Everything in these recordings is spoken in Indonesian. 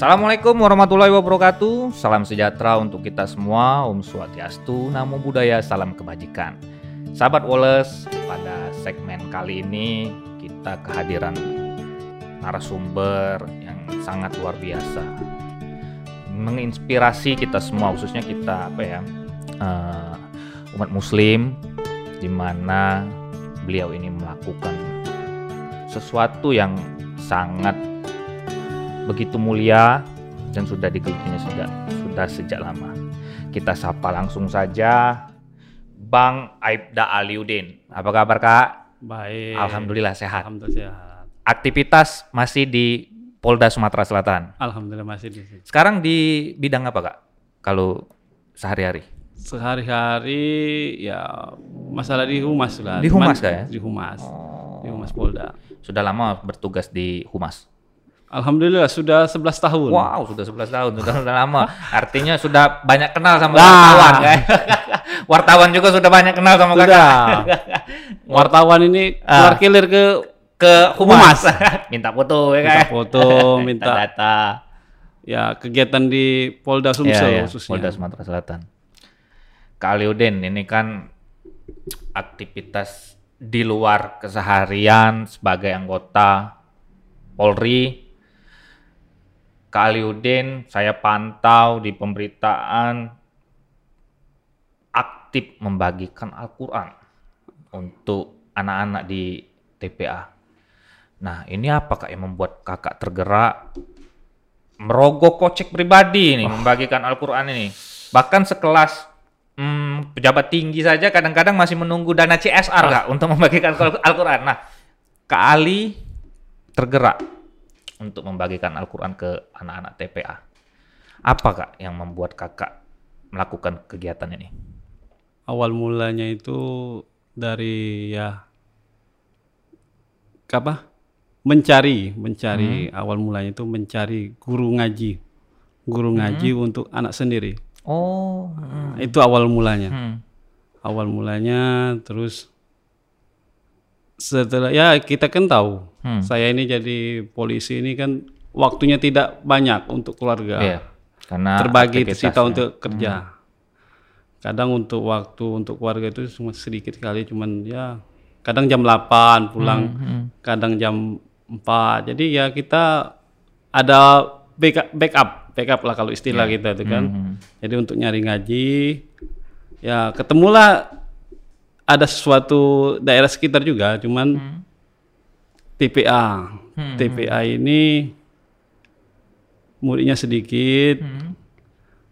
Assalamualaikum warahmatullahi wabarakatuh. Salam sejahtera untuk kita semua. Om Swastiastu, Namo Buddhaya, salam kebajikan. Sahabat Wallace, pada segmen kali ini kita kehadiran narasumber yang sangat luar biasa. Menginspirasi kita semua, khususnya kita apa ya, uh, umat muslim di mana beliau ini melakukan sesuatu yang sangat begitu mulia dan sudah digelutinya sudah sudah sejak lama. Kita sapa langsung saja Bang Aibda Aliudin. Apa kabar Kak? Baik. Alhamdulillah sehat. Alhamdulillah sehat. Aktivitas masih di Polda Sumatera Selatan. Alhamdulillah masih di sini. Sekarang di bidang apa Kak? Kalau sehari-hari? Sehari-hari ya masalah di humas lah. Di Cuman humas, Kak, ya? Di humas. Oh. Di humas Polda. Sudah lama bertugas di Humas. Alhamdulillah sudah 11 tahun. Wow, sudah 11 tahun, sudah, sudah lama. Artinya sudah banyak kenal sama Nah. wartawan, kan? wartawan juga sudah banyak kenal sama Sudah. kakak. Wartawan ini Ah. keluar kilir ke Ke humas, Humas. minta foto ya minta kan? foto, minta data. ya kegiatan di Polda Sumsel Iya, iya, khususnya. Polda Sumatera Selatan. Kak Aliudin, ini kan aktivitas di luar keseharian sebagai anggota Polri. Kak Aliudin, saya pantau di pemberitaan aktif membagikan Al-Quran untuk anak-anak di TPA. Nah, ini apa kak yang membuat kakak tergerak merogoh kocek pribadi ini membagikan Al-Quran ini. Bahkan sekelas hmm, pejabat tinggi saja kadang-kadang masih menunggu dana CSR kak untuk membagikan Al- Al-Quran. Nah, Kak Ali tergerak untuk membagikan Al-Quran ke anak-anak TPA. Apa kak yang membuat kakak melakukan kegiatan ini? Awal mulanya itu dari ya apa? Mencari, mencari Hmm. awal mulanya itu mencari guru ngaji. Guru ngaji Hmm. untuk anak sendiri. Oh, Nah, Itu awal mulanya. hmm. Awal mulanya terus setelah ya kita kan tahu. Hmm. Saya ini jadi polisi ini kan waktunya tidak banyak untuk keluarga. Iya, karena terbagi sita untuk kerja. Kadang untuk waktu untuk keluarga itu cuma sedikit kali, cuman ya kadang jam 8 pulang, Hmm, kadang jam 4. Jadi ya kita ada backup, backup, backup lah kalau istilah kita itu kan. Hmm. Jadi untuk nyari ngaji, ya ketemulah ada sesuatu daerah sekitar juga, cuman Hmm. TPA. TPA ini muridnya sedikit, Hmm.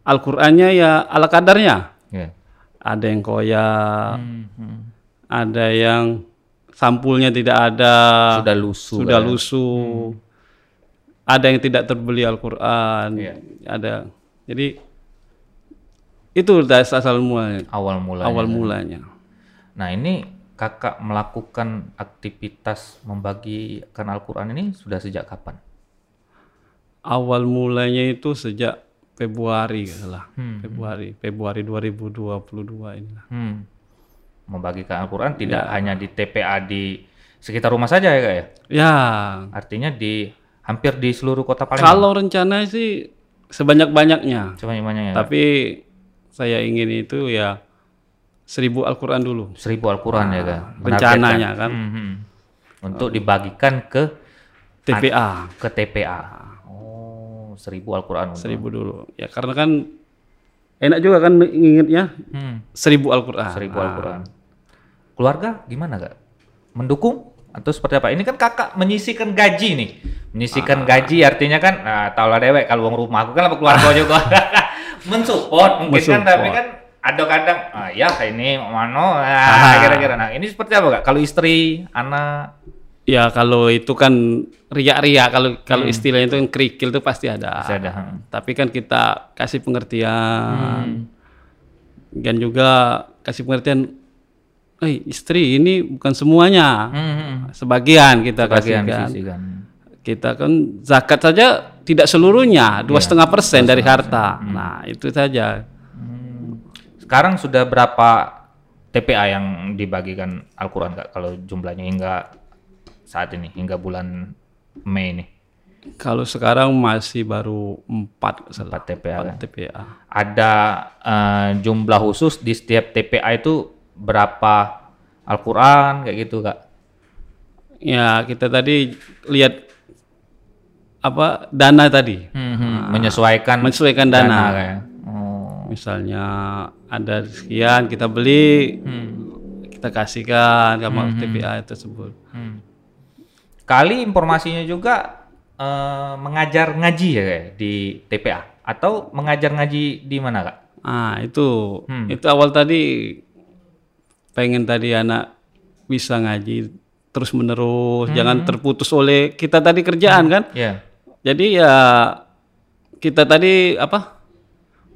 Al-Qur'annya ya ala kadarnya. Iya. Ada yang koyak, Hmm, hmm. ada yang sampulnya tidak ada, Sudah lusuh. sudah kan? lusuh. Ada yang tidak terbeli Al-Qur'an. Iya. Ada. Jadi itu dari asal mulanya, Awal mulanya. awal mulanya. Nah ini kakak melakukan aktivitas membagikan Al-Quran ini sudah sejak kapan? Awal mulanya itu sejak Februari lah. Hmm. Februari, Februari 2022 ini. Hmm. Membagikan Al-Quran tidak hanya di TPA di sekitar rumah saja ya kak ya? Ya, Artinya di hampir di seluruh kota Palembang. kalau rencana sih sebanyak-banyaknya. Sebanyak-banyaknya ya? Tapi saya ingin itu ya seribu Al-Quran dulu. seribu Al-Quran ya kak? rencananya Menargetkan. kan. Hmm, hmm. Untuk dibagikan ke TPA ke TPA. Oh seribu Al-Quran. seribu dulu. Ya karena kan enak juga kan ingetnya Hmm. seribu Al-Quran. seribu Ah. Al-Quran. Keluarga gimana kak? Mendukung atau seperti apa? Ini kan kakak menyisikan gaji nih, menyisikan gaji artinya kan, nah, tau lah dewek kalau uang rumah aku kan apa keluarga juga mensupport mungkin kan, tapi Mensupport. kan ada kadang, ah, ya ini mano, Ah. kira-kira. Nah ini seperti apa kak? Kalau istri, anak, Ya kalau itu kan riak-riak kalau kalau istilahnya itu yang kerikil itu pasti ada. Hmm. Pasti ada, hmm. Tapi kan kita kasih pengertian dan juga kasih pengertian. Eh istri ini bukan semuanya, hmm, sebagian kita bagian kasihkan. sisihkan. Kita kan zakat saja tidak seluruhnya dua setengah Iya, persen dari harta. Hmm. Nah itu saja. Sekarang sudah berapa TPA yang dibagikan Al-Quran kak? Kalau jumlahnya hingga saat ini, hingga bulan Mei ini. Kalau sekarang masih baru empat, nggak salah. Empat TPA kan? Empat TPA. Ada eh, jumlah khusus di setiap TPA itu berapa Al-Quran kayak gitu kak? Ya kita tadi lihat apa dana tadi, Hmm, hmm. Menyesuaikan menyesuaikan dana. kayak. Misalnya ada sekian kita beli, Hmm. kita kasihkan sama TPA tersebut. Hmm. Kali informasinya juga eh, mengajar ngaji ya kayak di TPA atau mengajar ngaji di mana kak? Ah itu, Hmm. itu awal tadi pengen tadi anak bisa ngaji terus menerus, Hmm. jangan terputus oleh kita tadi kerjaan kan. Ya. Jadi ya kita tadi apa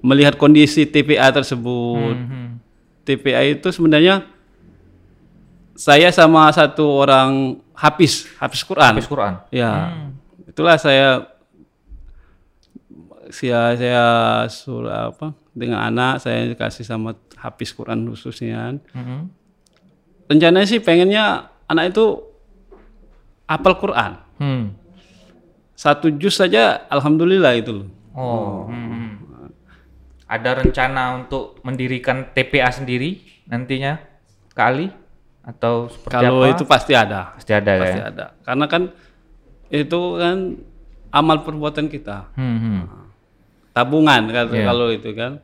melihat kondisi TPA tersebut. Hmm. TPA itu sebenarnya saya sama satu orang hafiz, hafiz Quran. Habis Quran. Ya, itulah saya saya saya suruh apa dengan anak saya kasih sama hafiz Quran khususnya. Hmm. Rencananya sih pengennya anak itu hafal Quran. Hmm. Satu juz saja, alhamdulillah itu loh. Oh. hmm. Ada rencana untuk mendirikan TPA sendiri nantinya kali atau seperti Kalau apa? itu pasti ada, pasti ada pasti ya. ada. Karena kan itu kan amal perbuatan kita, Hmm, hmm. tabungan kan Iya. kalau itu kan.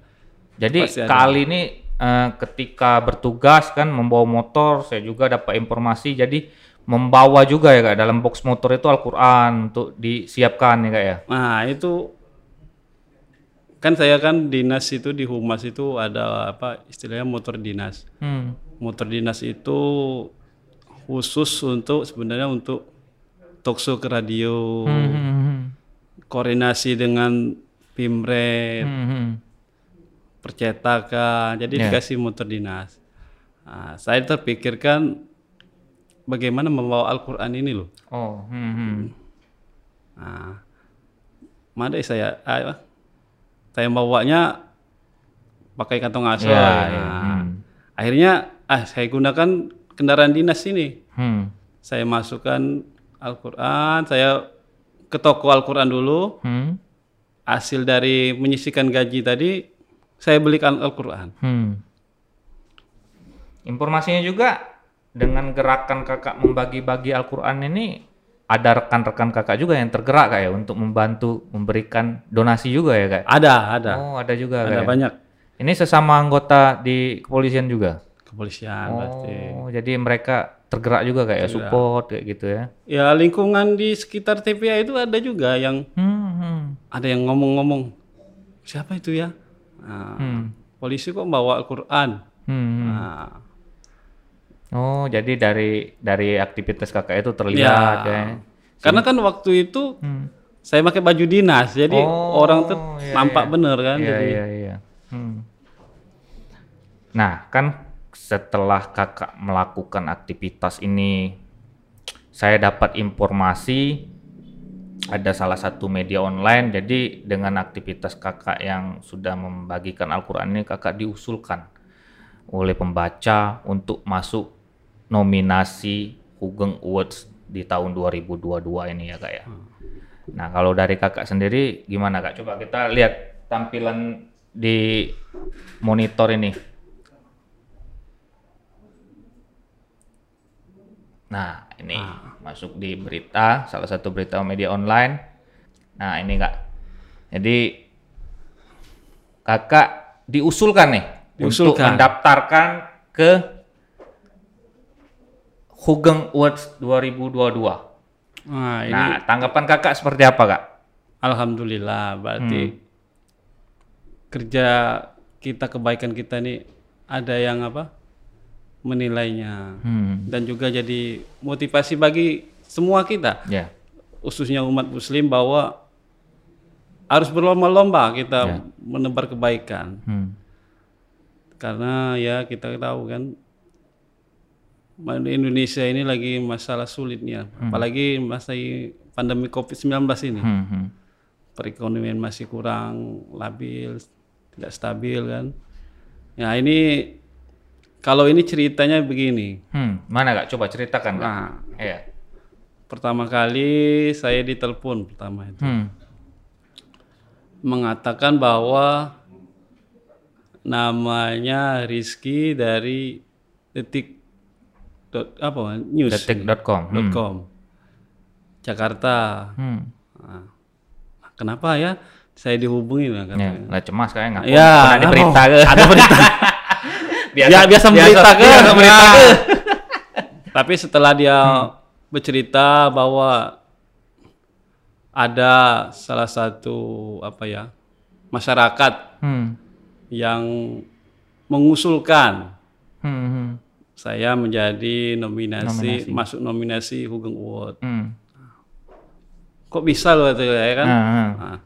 Jadi Pasti ada. kali ini eh, ketika bertugas kan membawa motor, saya juga dapat informasi. Jadi membawa juga ya kak dalam box motor itu Al-Quran untuk disiapkan ya kak ya. Nah itu kan saya kan dinas itu di humas itu ada apa istilahnya motor dinas. Hmm. Motor dinas itu khusus untuk sebenarnya untuk talkshow ke radio, Hmm. koordinasi dengan pimret, Hmm. hmm. percetakan. Jadi Ya. dikasih motor dinas. Nah, saya terpikirkan bagaimana membawa Al-Quran ini loh. Oh. Hmm. hmm. Nah, mana saya ah, saya bawanya pakai kantong asal. Ya, Nah, ya. Hmm. Akhirnya ah saya gunakan kendaraan dinas ini. Hmm. Saya masukkan Al-Quran, saya ke toko Al-Quran dulu. Hmm. Hasil dari menyisikan gaji tadi, saya belikan Al-Quran. Hmm. Informasinya juga dengan gerakan kakak membagi-bagi Al-Quran ini ada rekan-rekan kakak juga yang tergerak kak ya untuk membantu memberikan donasi juga ya kak? Ada, ada, Oh ada juga ada kak. ya? banyak Ini sesama anggota di kepolisian juga. kepolisian berarti. Oh jadi mereka tergerak juga kayak ya support kayak gitu ya? Ya lingkungan di sekitar TPA itu ada juga yang Hmm. hmm. ada yang ngomong-ngomong siapa itu ya? Nah, Hmm. polisi kok bawa Al-Quran? Hmm. Nah, Oh jadi dari dari aktivitas kakak itu terlihat ya? Karena kan waktu itu Hmm. saya pakai baju dinas, jadi Oh, orang tuh iya, nampak bener kan. Iya jadi iya iya. Hmm. Nah kan setelah kakak melakukan aktivitas ini, saya dapat informasi ada salah satu media online. Jadi dengan aktivitas kakak yang sudah membagikan Al-Quran ini, kakak diusulkan oleh pembaca untuk masuk nominasi Hugeng Awards di tahun 2022 ini ya kak ya. Nah kalau dari kakak sendiri gimana kak? Coba kita lihat tampilan di monitor ini. Nah ini masuk di berita, salah satu berita media online. Nah ini kak. Jadi kakak diusulkan nih untuk Diusulkan. mendaftarkan ke Hugeng Awards 2022. Nah, ini Nah, tanggapan kakak seperti apa, Kak? alhamdulillah berarti Hmm. kerja kita kebaikan kita nih ada yang apa? menilainya Hmm. dan juga jadi motivasi bagi semua kita, Ya. khususnya umat muslim bahwa harus berlomba-lomba kita Ya. menebar kebaikan. Hmm. karena ya kita tahu kan Indonesia ini lagi masalah sulitnya apalagi masa pandemi Covid-19 ini Hmm. hmm. perekonomian masih kurang labil tidak stabil kan ya ini kalau ini ceritanya begini Hmm. Mana, Kak? Coba ceritakan, Kak. nah Iya. pertama kali saya ditelepon pertama itu Hmm. mengatakan bahwa namanya Rizky dari detik dot apa news Detik.com. dot com Jakarta Hmm. Nah, kenapa ya saya dihubungi lah Ya, katanya nggak cemas kayak nggak. Ya, apa? berita ke. ada berita biasa, ya biasa berita ke biasa berita ke. tapi setelah dia bercerita bahwa ada salah satu apa ya masyarakat Hmm. yang mengusulkan Hmm. hmm. Saya menjadi nominasi, Nominasi. masuk nominasi Hugeng Award. Hmm. Kok bisa loh itu ya kan? Ah. Nah,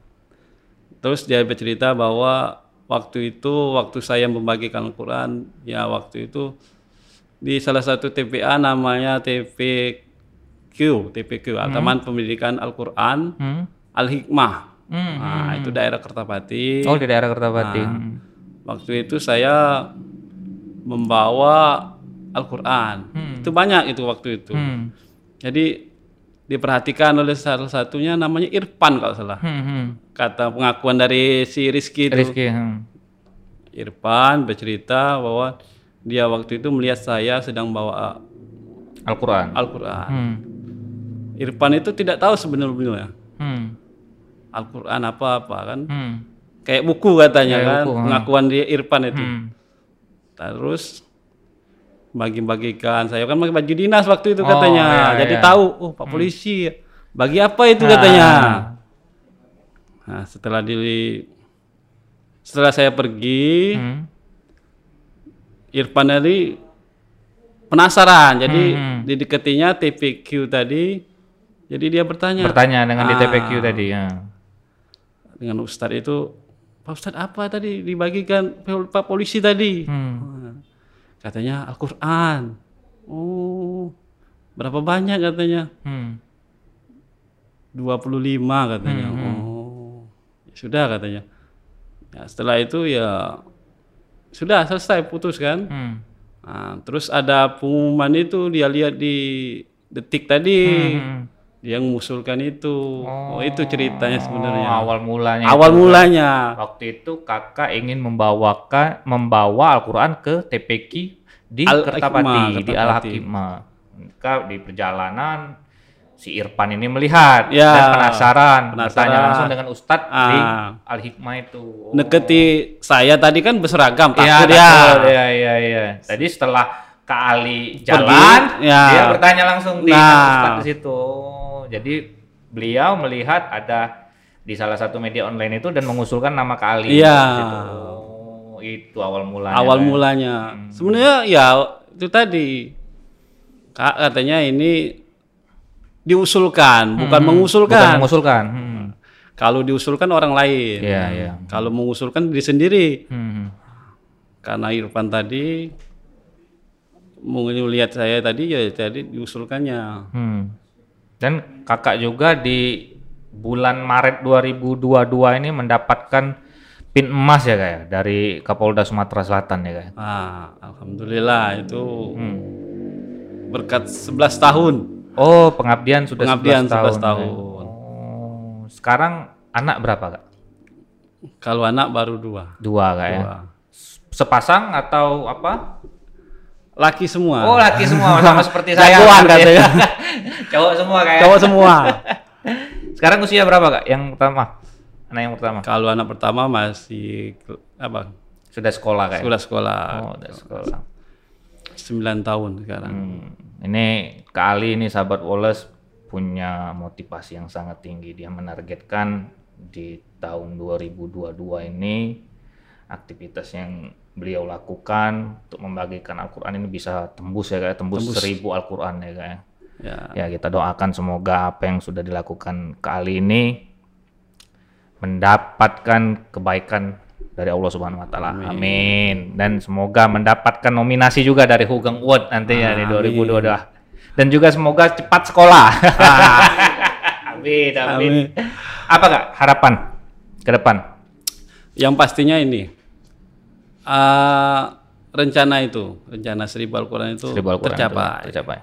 terus dia bercerita bahwa waktu itu waktu saya membagikan Al-Quran ya waktu itu di salah satu TPA namanya TPQ TPQ Taman Pendidikan Al-Quran Hmm. Al-Hikmah Hmm. nah itu daerah Kertapati Oh di daerah Kertapati. Nah, Hmm. waktu itu saya membawa Al-Quran itu banyak itu waktu itu Hmm. jadi diperhatikan oleh salah satunya namanya Irfan kalau salah Hmm. hmm. kata pengakuan dari si Rizky itu Rizky. Hmm. Irfan bercerita bahwa dia waktu itu melihat saya sedang bawa Al-Quran. Al-Quran. Hmm. Irfan itu tidak tahu sebenarnya Hmm. Al-Quran apa-apa kan. Hmm. Kayak buku katanya Kayak kan, buku, hmm. pengakuan dia Irfan itu. Hmm. Terus bagi-bagikan, saya kan pakai baju dinas waktu itu Oh, katanya. iya, Jadi iya. tahu, oh Pak Polisi, bagi apa itu Ah. katanya. Nah setelah di setelah saya pergi, Hmm. Irfan tadi penasaran, jadi Hmm. dideketinya TPQ tadi, jadi dia bertanya Bertanya dengan di Ah. TPQ tadi. Ya. dengan Ustadz itu, Pak Ustadz apa tadi dibagikan Pak Polisi tadi? Hmm. Katanya Al-Quran. Oh, berapa banyak katanya? Hmm. 25 katanya. Oh, ya sudah katanya. Ya, setelah itu ya sudah selesai putus kan. Hmm. Nah, terus ada pengumuman itu dia lihat di detik tadi. Hmm. Dia mengusulkan itu. Oh, itu ceritanya sebenarnya. Oh, awal mulanya. Awal itu. mulanya. Waktu itu kakak ingin membawakan membawa Al-Quran ke TPQ di Al-Hikmah, Kertapati, di. Al-Hakimah. Maka di perjalanan si Irfan ini melihat Ya, dan penasaran, penasaran. bertanya langsung dengan Ustadz di Ah. Al-Hikmah itu. Oh. Neketi saya tadi kan berseragam Iya, takut ya. Iya, iya, iya. Tadi setelah Kak Ali jalan, ya. dia bertanya langsung di Nah. Ustadz di situ. Jadi beliau melihat ada di salah satu media online itu dan mengusulkan nama Kak Ali. Iya. Oh, itu awal mulanya. Awal kan? mulanya. Sebenarnya ya itu tadi. Kak katanya ini diusulkan, bukan Bukan mengusulkan. mengusulkan. Hmm. Kalau diusulkan orang lain. Iya, iya. Kalau mengusulkan diri sendiri. Hmm. Karena Irfan tadi melihat saya tadi ya tadi diusulkannya. Hmm. Dan kakak juga di bulan Maret 2022 ini mendapatkan pin emas ya kak ya dari Kapolda Sumatera Selatan ya kak. ya? Ah, alhamdulillah itu Hmm. berkat 11 tahun. Oh pengabdian sudah Pengabdian 11 tahun. 11 tahun. Oh, sekarang anak berapa kak? Kalau anak baru dua. Dua kak ya. Sepasang atau apa? Laki semua. Oh laki semua sama seperti saya. Jagoan ya. katanya. Cowok semua kayak. Cowok semua. Sekarang usia berapa kak? Yang pertama? Anak yang pertama? Kalau anak pertama masih apa? Sudah sekolah kayak. Sekolah sekolah. Oh udah sekolah. 9 tahun sekarang. Hmm, ini Kak Ali ini sahabat Wallace punya motivasi yang sangat tinggi. Dia menargetkan di tahun 2022 ini aktivitas yang beliau lakukan untuk membagikan Al-Quran ini bisa tembus ya kayak tembus, seribu Al-Quran ya kayak. Ya. Ya kita doakan semoga apa yang sudah dilakukan Kak Ali ini mendapatkan kebaikan dari Allah Subhanahu wa taala. Amin. Dan semoga mendapatkan nominasi juga dari Hugeng Award nantinya di 2022. Dan juga semoga cepat sekolah. amin, amin. Amin. Apa Kak harapan ke depan? Yang pastinya ini ah, rencana itu, rencana seribu Al-Quran itu Seribu Al-Quran itu tercapai. tercapai.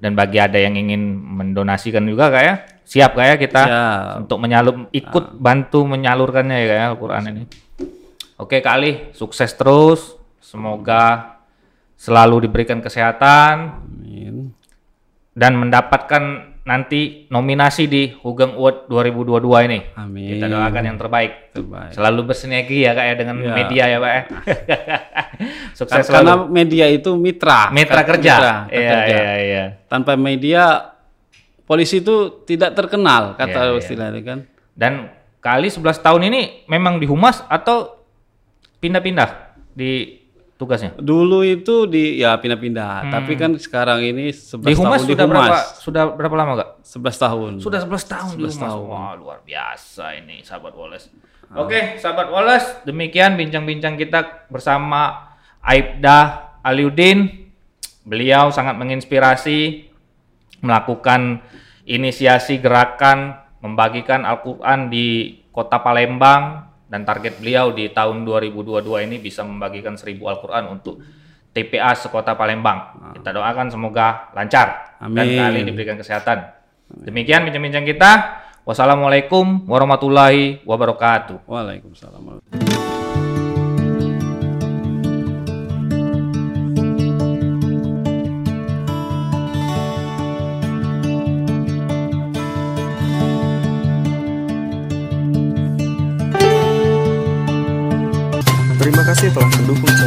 Dan bagi ada yang ingin mendonasikan juga kak ya, siap kak ya kita Siap. untuk menyalur ikut bantu menyalurkannya ya kak ya Al-Quran ini. Oke Kak Ali, sukses terus. Semoga selalu diberikan kesehatan. Dan mendapatkan nanti nominasi di Hugeng Award 2022 ini. Amin. Kita doakan yang terbaik. Terbaik. Selalu bersinergi ya kak ya dengan Ya. media ya pak ya. Sukses Kar- Karena selalu. media itu mitra. Mitra kerja. mitra Iya kerja. iya iya. Tanpa media polisi itu tidak terkenal kata Iya, iya. istilahnya kan. Dan kali 11 tahun ini memang di humas atau pindah-pindah di tugasnya? Dulu itu di ya pindah-pindah, tapi kan sekarang ini 11 Hmm. Di humas tahun sudah di berapa humas. sudah berapa lama kak? 11 tahun. Sudah 11 tahun di 11 humas. tahun. Wah, luar biasa ini sahabat Wallace. Oke, sahabat Wallace, demikian bincang-bincang kita bersama Aibda Aliudin. Beliau sangat menginspirasi melakukan inisiasi gerakan membagikan Al-Qur'an di Kota Palembang dan target beliau di tahun 2022 ini bisa membagikan 1000 Al-Qur'an untuk TPA sekota Palembang. Kita doakan semoga lancar dan Amin. kali diberikan kesehatan. Demikian bincang-bincang kita. Wassalamualaikum warahmatullahi wabarakatuh. Waalaikumsalam. 好了，成都公司。